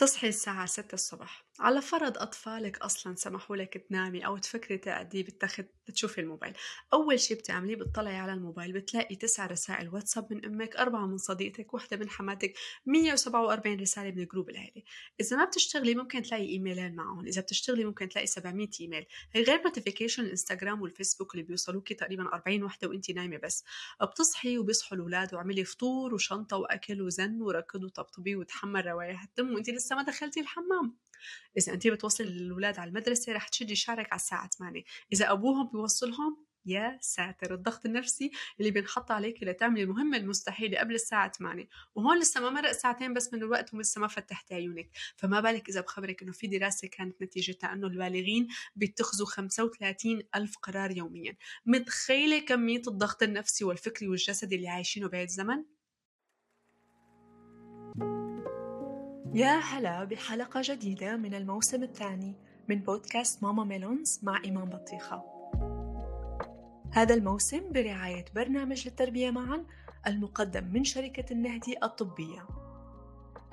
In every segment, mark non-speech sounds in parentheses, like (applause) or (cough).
بتصحي الساعة 6 الصبح على فرض أطفالك أصلا سمحوا لك تنامي أو تفكري تقعدي بالتخت تشوفي الموبايل. أول شي بتعمليه بتطلعي على الموبايل بتلاقي تسع رسائل واتساب من أمك أربعة من صديقتك واحدة من حماتك 147 رسالة من group العيلة. إذا ما بتشتغلي ممكن تلاقي إيميلين معهم إذا بتشتغلي ممكن تلاقي 700 إيميل. غير notification الإنستغرام والفيسبوك اللي بيوصلوكي تقريبا 40 وحدة وانت نايمة بس. بتصحي وبيصحوا الأولاد وعملي فطور وشنطة وأكل وزن وركض وطبطبي وتحمل روايح الدم وانت لسه ما دخلتي الحمام. إذا أنت بتوصل الأولاد على المدرسة رح تشدي شعرك على الساعة 8 إذا أبوهم بيوصلهم يا ساتر! الضغط النفسي اللي بينحط عليك لتعملي المهمة المستحيلة قبل الساعة 8 وهون لسه ما مرق ساعتين بس من الوقت ولسه ما فتحتي عيونك. فما بالك إذا بخبرك إنه في دراسة كانت نتيجتها إنه البالغين بيتخذوا 35 ألف قرار يوميا. متخيلة كمية الضغط النفسي والفكري والجسدي اللي عايشينه بهذا الزمن؟ يا هلا بحلقة جديدة من الموسم الثاني من بودكاست ماما ميلونز مع إمام بطيخة. هذا الموسم برعاية برنامج للتربية معا المقدم من شركة النهدي الطبية.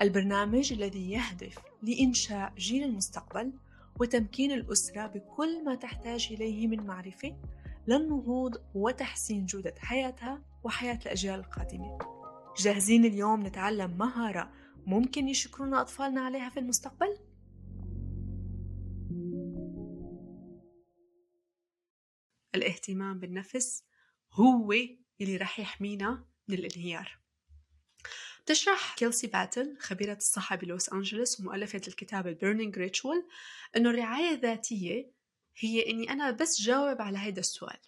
البرنامج الذي يهدف لإنشاء جيل المستقبل وتمكين الأسرة بكل ما تحتاج إليه من معرفة للنهوض وتحسين جودة حياتها وحياة الأجيال القادمة. جاهزين اليوم نتعلم مهارة ممكن يشكرونا أطفالنا عليها في المستقبل؟ الاهتمام بالنفس هو اللي رح يحمينا من الانهيار. تشرح كيلسي باتل خبيرة الصحة بلوس أنجلوس ومؤلفة الكتاب ال Burning Ritual أنه الرعاية الذاتية هي أني أنا بس جاوب على هذا السؤال.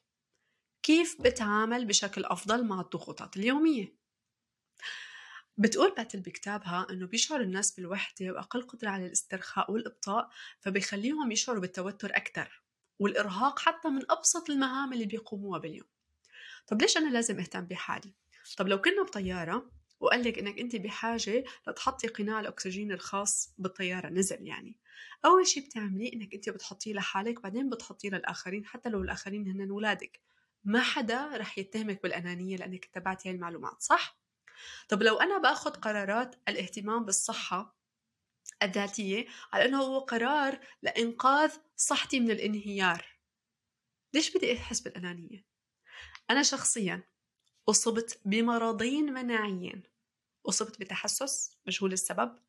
كيف بتعامل بشكل أفضل مع الضغوطات اليومية؟ بتقول باتل بكتابها إنه بيشعر الناس بالوحدة وأقل قدرة على الاسترخاء والإبطاء فبيخليهم يشعروا بالتوتر أكثر والإرهاق حتى من أبسط المهام اللي بيقوموها باليوم. طب ليش أنا لازم أهتم بحالي؟ طب لو كنا بطيارة وقال لك إنك أنت بحاجة لتحطي قناع الأكسجين الخاص بالطيارة نزل يعني. أول شيء بتعمليه إنك أنت بتحطيه لحالك بعدين بتحطيه للآخرين حتى لو الآخرين هن اولادك ما حدا رح يتهمك بالأنانية لأنك اتبعتي هاي المعلومات صح؟ طب لو أنا باخذ قرارات الاهتمام بالصحة الذاتية على أنه هو قرار لإنقاذ صحتي من الانهيار ليش بدي أحس بالأنانية؟ أنا شخصيا أصبت بمرضين مناعيين أصبت بتحسس مجهول السبب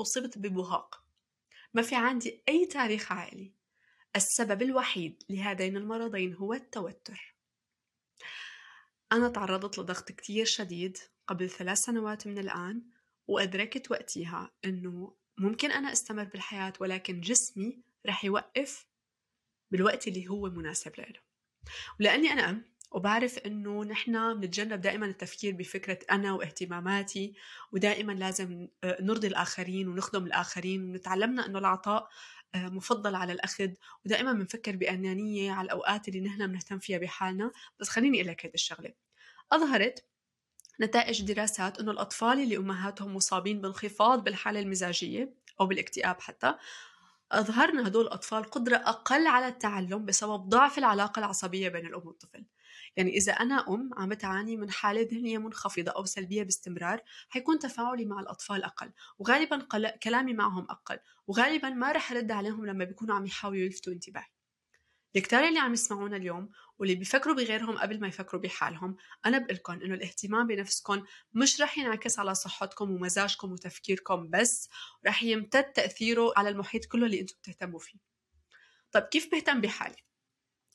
أصبت ببهاق. ما في عندي أي تاريخ عائلي. السبب الوحيد لهذين المرضين هو التوتر. أنا تعرضت لضغط كتير شديد قبل ثلاث سنوات من الآن وأدركت وقتها إنه ممكن أنا أستمر بالحياة ولكن جسمي رح يوقف بالوقت اللي هو مناسب له ولأني أنا أم وبعرف إنه نحن بنتجنب دائما التفكير بفكرة أنا واهتماماتي ودائما لازم آه، نرضي الآخرين ونخدم الآخرين ونتعلمنا إنه العطاء مفضل على الأخذ ودائما بنفكر بأنانية على الأوقات اللي نحن بنهتم فيها بحالنا. بس خليني أقول لك هذه الشغلة. أظهرت نتائج دراسات أنه الأطفال اللي أمهاتهم مصابين بانخفاض بالحالة المزاجية أو بالاكتئاب حتى أظهرنا هدول الأطفال قدرة أقل على التعلم بسبب ضعف العلاقة العصبية بين الأم والطفل. يعني إذا أنا أم عم تعاني من حالة ذهنية منخفضة أو سلبية باستمرار حيكون تفاعلي مع الأطفال أقل وغالبا كلامي معهم أقل وغالبا ما رح أرد عليهم لما بيكونوا عم يحاولوا يلفتوا انتباهي الكتار اللي عم يسمعونا اليوم واللي بيفكروا بغيرهم قبل ما يفكروا بحالهم أنا بقلكم إنه الاهتمام بنفسكم مش رح ينعكس على صحتكم ومزاجكم وتفكيركم بس رح يمتد تأثيره على المحيط كله اللي أنتم بتهتموا فيه طيب كيف بهتم بحالي؟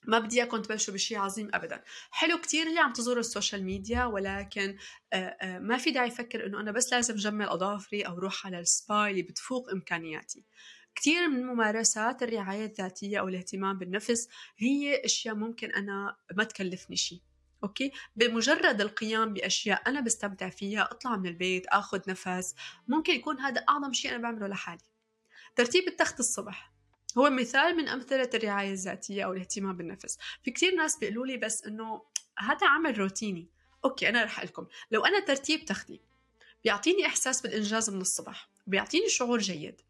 ما بدي إياكم تبلشوا بشيء عظيم ابدا. حلو كتير اللي عم تزوروا ال social media ولكن ما في داعي أفكر إنه أنا بس لازم جمل أظافري أو روح على السبا اللي بتفوق إمكانياتي. كثير من ممارسات الرعاية الذاتية أو الاهتمام بالنفس هي أشياء ممكن أنا ما تكلفني شيء أوكي؟ بمجرد القيام بأشياء أنا بستمتع فيها أطلع من البيت آخذ نفس ممكن يكون هذا أعظم شيء أنا بعمله لحالي. ترتيب التخت الصبح. هو مثال من أمثلة الرعاية الذاتية أو الاهتمام بالنفس. في كثير ناس بيقولوا لي بس إنه هذا عمل روتيني. okay أنا رح لكم لو أنا ترتيب تختي بيعطيني إحساس بالإنجاز من الصبح بيعطيني شعور جيد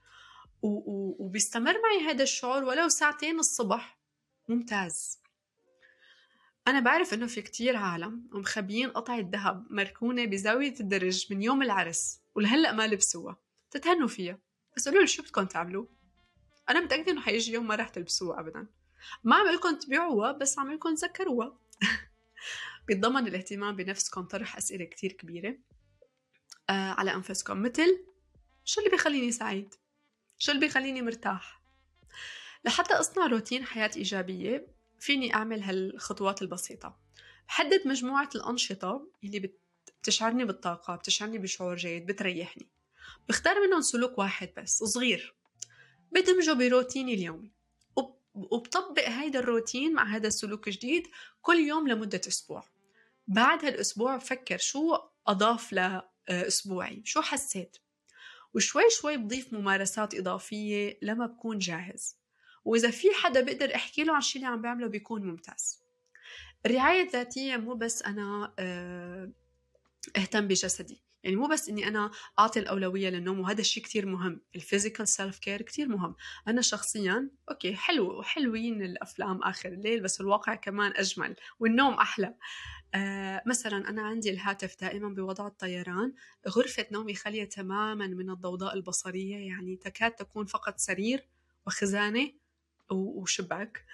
وبيستمر معي هذا الشعور ولو ساعتين الصبح. ممتاز. أنا بعرف إنه في كتير عالم مخبيين قطعة ذهب مركونة بزاوية الدرج من يوم العرس ولهلأ ما لبسوها. تتهنوا فيها. بس قولوا شو بدكم تعملوا؟ أنا متأكدة إنه حيجي يوم ما رح تلبسوها ابدا. ما عم لكم تبيعوها بس عم لكم تذكروها. (laughs) بيتضمن الاهتمام بنفسكم طرح أسئلة كتير كبيرة. آه على أنفسكم. مثل شو اللي بيخليني سعيد؟ شو اللي بيخليني مرتاح؟ لحتى أصنع روتين حياة إيجابية فيني أعمل هالخطوات البسيطة. بحدد مجموعة الأنشطة اللي بتشعرني بالطاقة بتشعرني بشعور جيد بتريحني. بختار منهم سلوك واحد بس صغير. بدمجه بروتيني اليومي وبطبق هيدا الروتين مع هذا السلوك الجديد كل يوم لمدة أسبوع. بعد هالأسبوع بفكر شو أضاف لأسبوعي شو حسيت؟ وشوي شوي بضيف ممارسات إضافية لما بكون جاهز. وإذا في حدا بقدر أحكي له عن الشيء اللي عم بعمله بيكون ممتاز. الرعاية الذاتية مو بس أنا آه، أهتم بجسدي. يعني مو بس إني أنا أعطي الأولوية للنوم وهذا الشيء كتير مهم ال physical self care كتير مهم. أنا شخصيا okay حلو وحلوين الأفلام آخر الليل بس الواقع كمان أجمل والنوم أحلى. آه مثلا أنا عندي الهاتف دائما بوضع الطيران غرفة نومي خالية تماما من الضوضاء البصرية يعني تكاد تكون فقط سرير وخزانة وشباك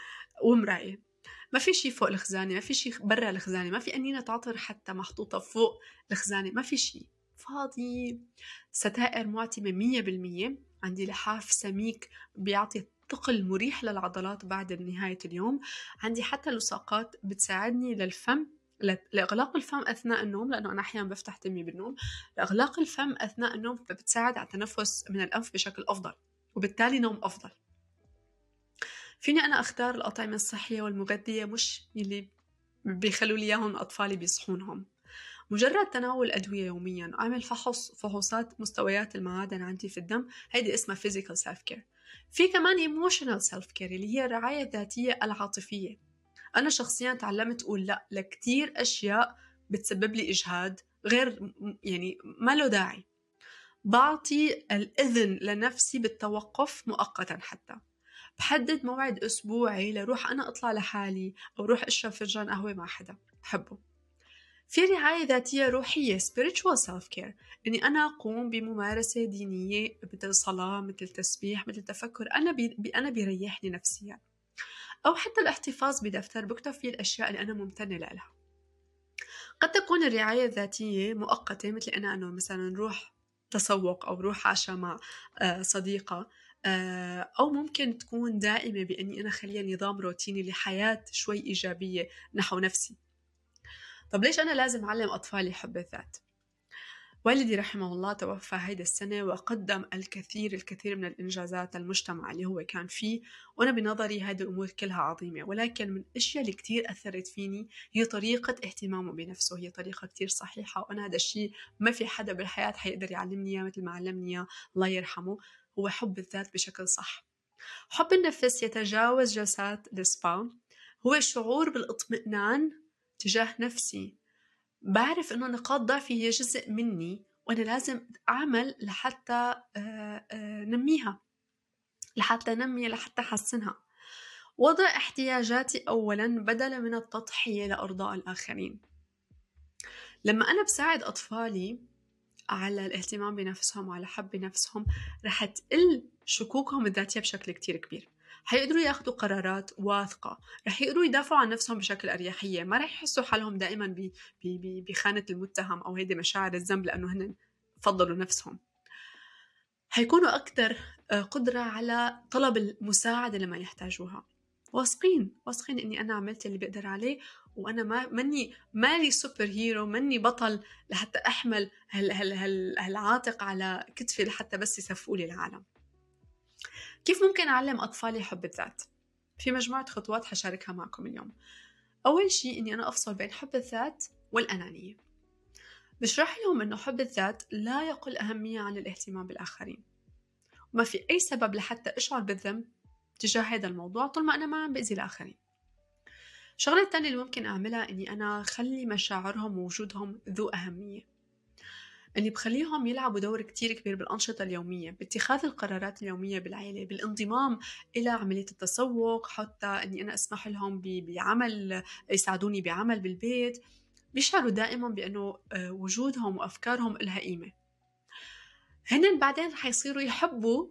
ومراية. ما في شيء فوق الخزانة ما في شيء برا الخزانة ما في أنينة عطر حتى محطوطة فوق الخزانة ما في شيء فاضي ستائر معتمة مية بالمية. عندي لحاف سميك بيعطي ثقل مريح للعضلات بعد نهاية اليوم. عندي حتى لصاقات بتساعدني للفم لإغلاق الفم أثناء النوم لأنه أنا أحيانا بفتح تمي بالنوم. لإغلاق الفم أثناء النوم بتساعد على التنفس من الأنف بشكل أفضل وبالتالي نوم أفضل. فيني أنا أختار الأطعمة الصحية والمغذية مش اللي بيخلوا لي إياهم أطفالي بيصحونهم. مجرد تناول أدوية يوميا أعمل فحص فحوصات مستويات المعادن عندي في الدم هيدي اسمها physical self care في كمان emotional self care اللي هي الرعاية الذاتية العاطفية. أنا شخصيا تعلمت أقول لا لكتير أشياء بتسبب لي إجهاد غير يعني ما له داعي. بعطي الإذن لنفسي بالتوقف مؤقتا حتى. بحدد موعد أسبوعي لروح أنا أطلع لحالي أو روح أشرب فنجان قهوة مع حدا. بحبه في رعاية ذاتية روحية spiritual self care إني أنا أقوم بممارسة دينية مثل صلاة مثل تسبيح مثل تفكر أنا بي أنا بيريحني نفسيا. أو حتى الاحتفاظ بدفتر بكتب فيه الأشياء اللي أنا ممتنة لها. قد تكون الرعاية الذاتية مؤقتة مثل أنا أنه مثلا نروح تسوق أو روح عشاء مع آه، صديقة آه، أو ممكن تكون دائمة بأني أنا خليها نظام روتيني لحياة شوي إيجابية نحو نفسي. طب ليش أنا لازم أعلم أطفالي حب الذات؟ والدي رحمه الله توفى هيدا السنة وقدم الكثير الكثير من الإنجازات للمجتمع اللي هو كان فيه وأنا بنظري هذه الأمور كلها عظيمة ولكن من الأشياء اللي كثير أثرت فيني هي طريقة اهتمامه بنفسه هي طريقة كثير صحيحة وأنا هذا الشيء ما في حدا بالحياة حيقدر يعلمني إياه مثل ما علمني إياه الله يرحمه هو حب الذات بشكل صح حب النفس يتجاوز جلسات السبا هو شعور بالإطمئنان تجاه نفسي. بعرف إنه نقاط ضعفي هي جزء مني وأنا لازم أعمل لحتى آه، آه، نميها لحتى نمي لحتى أحسنها. وضع احتياجاتي اولا بدلا من التضحية لأرضاء الآخرين. لما أنا بساعد أطفالي على الاهتمام بنفسهم وعلى حب نفسهم رح تقل شكوكهم الذاتية بشكل كتير كبير. حيقدروا ياخذوا قرارات واثقة؟ رح يقدروا يدافعوا عن نفسهم بشكل أريحية. ما رح يحسوا حالهم دائما بخانة المتهم أو هيدي مشاعر الذنب لأنه هن فضلوا نفسهم. حيكونوا أكثر آه، قدرة على طلب المساعدة لما يحتاجوها. واثقين واثقين إني أنا عملت اللي بقدر عليه وأنا ما مني مالي سوبر هيرو مني بطل لحتى أحمل هال هال هالعاتق على كتفي لحتى بس يصفقوا لي العالم. كيف ممكن أعلم أطفالي حب الذات؟ في مجموعة خطوات حشاركها معكم اليوم. أول شيء إني أنا أفصل بين حب الذات والأنانية. بشرح لهم إنه حب الذات لا يقل أهمية عن الاهتمام بالآخرين. وما في أي سبب لحتى أشعر بالذنب تجاه هذا الموضوع طول ما أنا ما عم بأذي الآخرين. الشغلة الثانية اللي ممكن أعملها إني أنا أخلي مشاعرهم ووجودهم ذو أهمية. اللي بخليهم يلعبوا دور كتير كبير بالأنشطة اليومية باتخاذ القرارات اليومية بالعائلة بالانضمام إلى عملية التسوق حتى أني أنا أسمح لهم بعمل يساعدوني بعمل بالبيت. بيشعروا دائما بأنه آه، وجودهم وأفكارهم لها قيمة. هن بعدين رح يصيروا يحبوا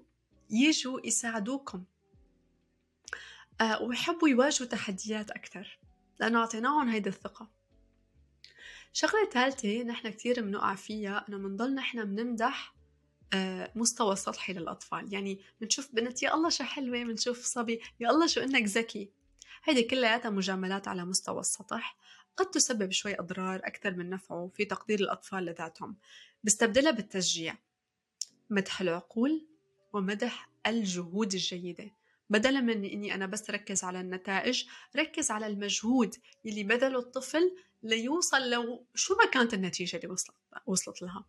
يجوا يساعدوكم. آه ويحبوا يواجهوا تحديات أكثر لأنه أعطيناهم هيدي الثقة. شغلة ثالثة نحن كتير بنقع فيها إنه بنضل نحن بنمدح آه، مستوى سطحي للأطفال. يعني بنشوف بنت يا الله شو حلوة بنشوف صبي يا الله شو إنك ذكي. هيدي كلياتها مجاملات على مستوى السطح قد تسبب شوي أضرار أكثر من نفعه في تقدير الأطفال لذاتهم. بستبدلها بالتشجيع. مدح العقول ومدح الجهود الجيدة. بدلا من إني أنا بس ركز على النتائج ركز على المجهود اللي بذله الطفل ليوصل لو شو ما كانت النتيجة اللي وصلت وصلت لها.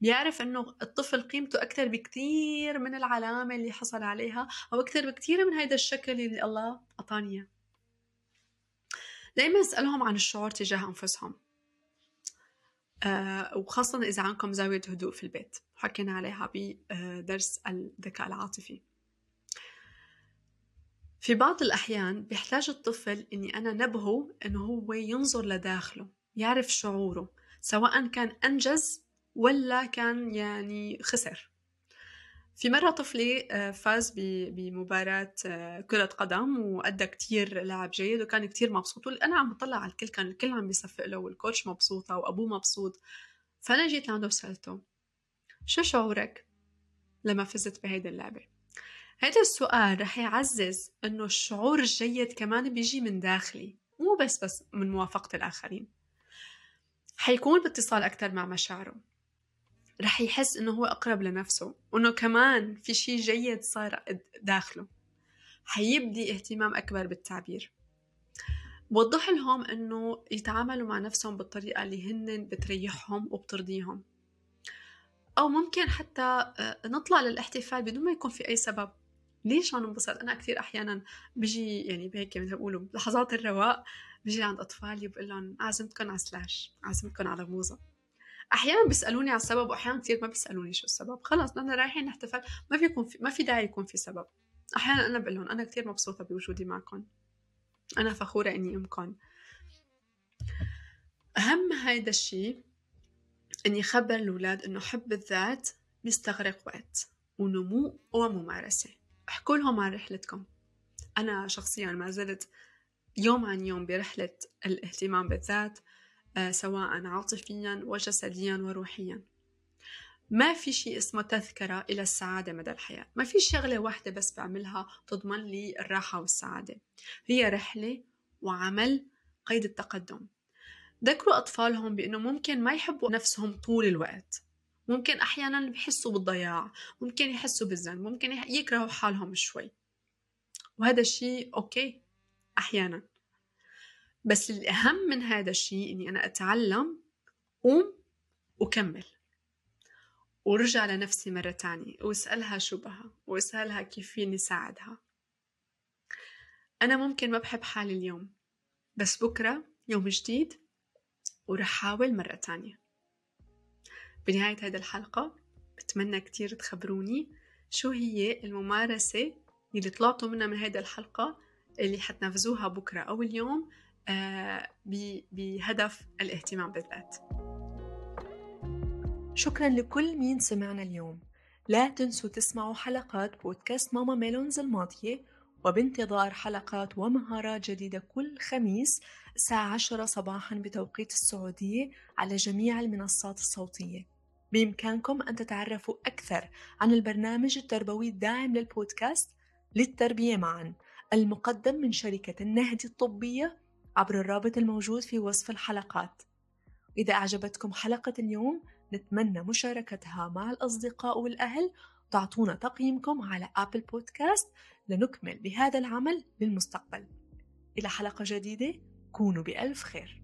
بيعرف إنه الطفل قيمته أكثر بكثير من العلامة اللي حصل عليها أو أكثر بكثير من هذا الشكل اللي الله أعطاني إياه. دائما أسألهم عن الشعور تجاه أنفسهم. آه وخاصة إذا عندكم زاوية هدوء في البيت. حكينا عليها بدرس الذكاء العاطفي. في بعض الأحيان بيحتاج الطفل إني أنا نبهه إنه هو ينظر لداخله يعرف شعوره سواء كان أنجز ولا كان يعني خسر في مرة طفلي آه، فاز بمباراة آه، كرة قدم وأدى كتير لعب جيد وكان كتير مبسوط أنا عم بطلع على الكل كان الكل عم بيصفق له والكوتش مبسوطة وأبوه مبسوط فأنا جيت لعنده وسألته شو شعورك لما فزت بهيدي اللعبة؟ هذا السؤال رح يعزز إنه الشعور الجيد كمان بيجي من داخلي مو بس بس من موافقة الآخرين. حيكون باتصال أكثر مع مشاعره. رح يحس إنه هو أقرب لنفسه وإنه كمان في شيء جيد صار داخله. حيبدي اهتمام أكبر بالتعبير. بوضح لهم إنه يتعاملوا مع نفسهم بالطريقة اللي هن بتريحهم وبترضيهم. أو ممكن حتى آه، نطلع للاحتفال بدون ما يكون في أي سبب. ليش عم انبسط أنا كثير أحيانا بيجي يعني بهيك مثل بيقولوا لحظات الرواق بيجي عند أطفالي بقول لهم عازمتكم على سلاش عازمتكم على موزة. أحيانا بيسألوني على السبب واحيانا كثير ما بيسألوني شو السبب. خلص نحن رايحين نحتفل ما في يكون في ما في داعي يكون في سبب. أحيانا أنا بقول لهم أنا كثير مبسوطة بوجودي معكم أنا فخورة إني امكم أهم هيدا الشيء إني اخبر الأولاد إنه حب الذات بيستغرق وقت ونمو وممارسة. احكوا لهم عن رحلتكم. أنا شخصيا ما زلت يوم عن يوم برحلة الاهتمام بالذات آه، سواء عاطفيا وجسديا وروحيا. ما في شيء اسمه تذكرة إلى السعادة مدى الحياة. ما في شغلة واحدة بس بعملها تضمن لي الراحة والسعادة. هي رحلة وعمل قيد التقدم. ذكروا أطفالهم بأنه ممكن ما يحبوا نفسهم طول الوقت. ممكن أحيانا بحسوا بالضياع ممكن يحسوا بالذنب ممكن يكرهوا حالهم شوي. وهذا الشيء أوكي أحيانا. بس الأهم من هذا الشيء إني أنا أتعلم قوم وكمل ورجع لنفسي مرة تانية وأسألها شو بها وأسألها كيف فيني ساعدها. أنا ممكن ما بحب حالي اليوم بس بكرة يوم جديد ورح حاول مرة تانية. بنهاية هذه الحلقة بتمنى كتير تخبروني شو هي الممارسة اللي طلعتوا منها من هذه الحلقة اللي حتنفذوها بكرة أو اليوم آه، بهدف الاهتمام بالذات. شكرا لكل مين سمعنا اليوم. لا تنسوا تسمعوا حلقات بودكاست ماما ميلونز الماضية وبانتظار حلقات ومهارات جديدة كل خميس الساعة 10 صباحا بتوقيت السعودية على جميع المنصات الصوتية. بإمكانكم أن تتعرفوا أكثر عن البرنامج التربوي الداعم للبودكاست للتربية معا المقدم من شركة النهدي الطبية عبر الرابط الموجود في وصف الحلقات. إذا أعجبتكم حلقة اليوم نتمنى مشاركتها مع الأصدقاء والأهل. تعطونا تقييمكم على أبل بودكاست لنكمل بهذا العمل للمستقبل. إلى حلقة جديدة كونوا بألف خير.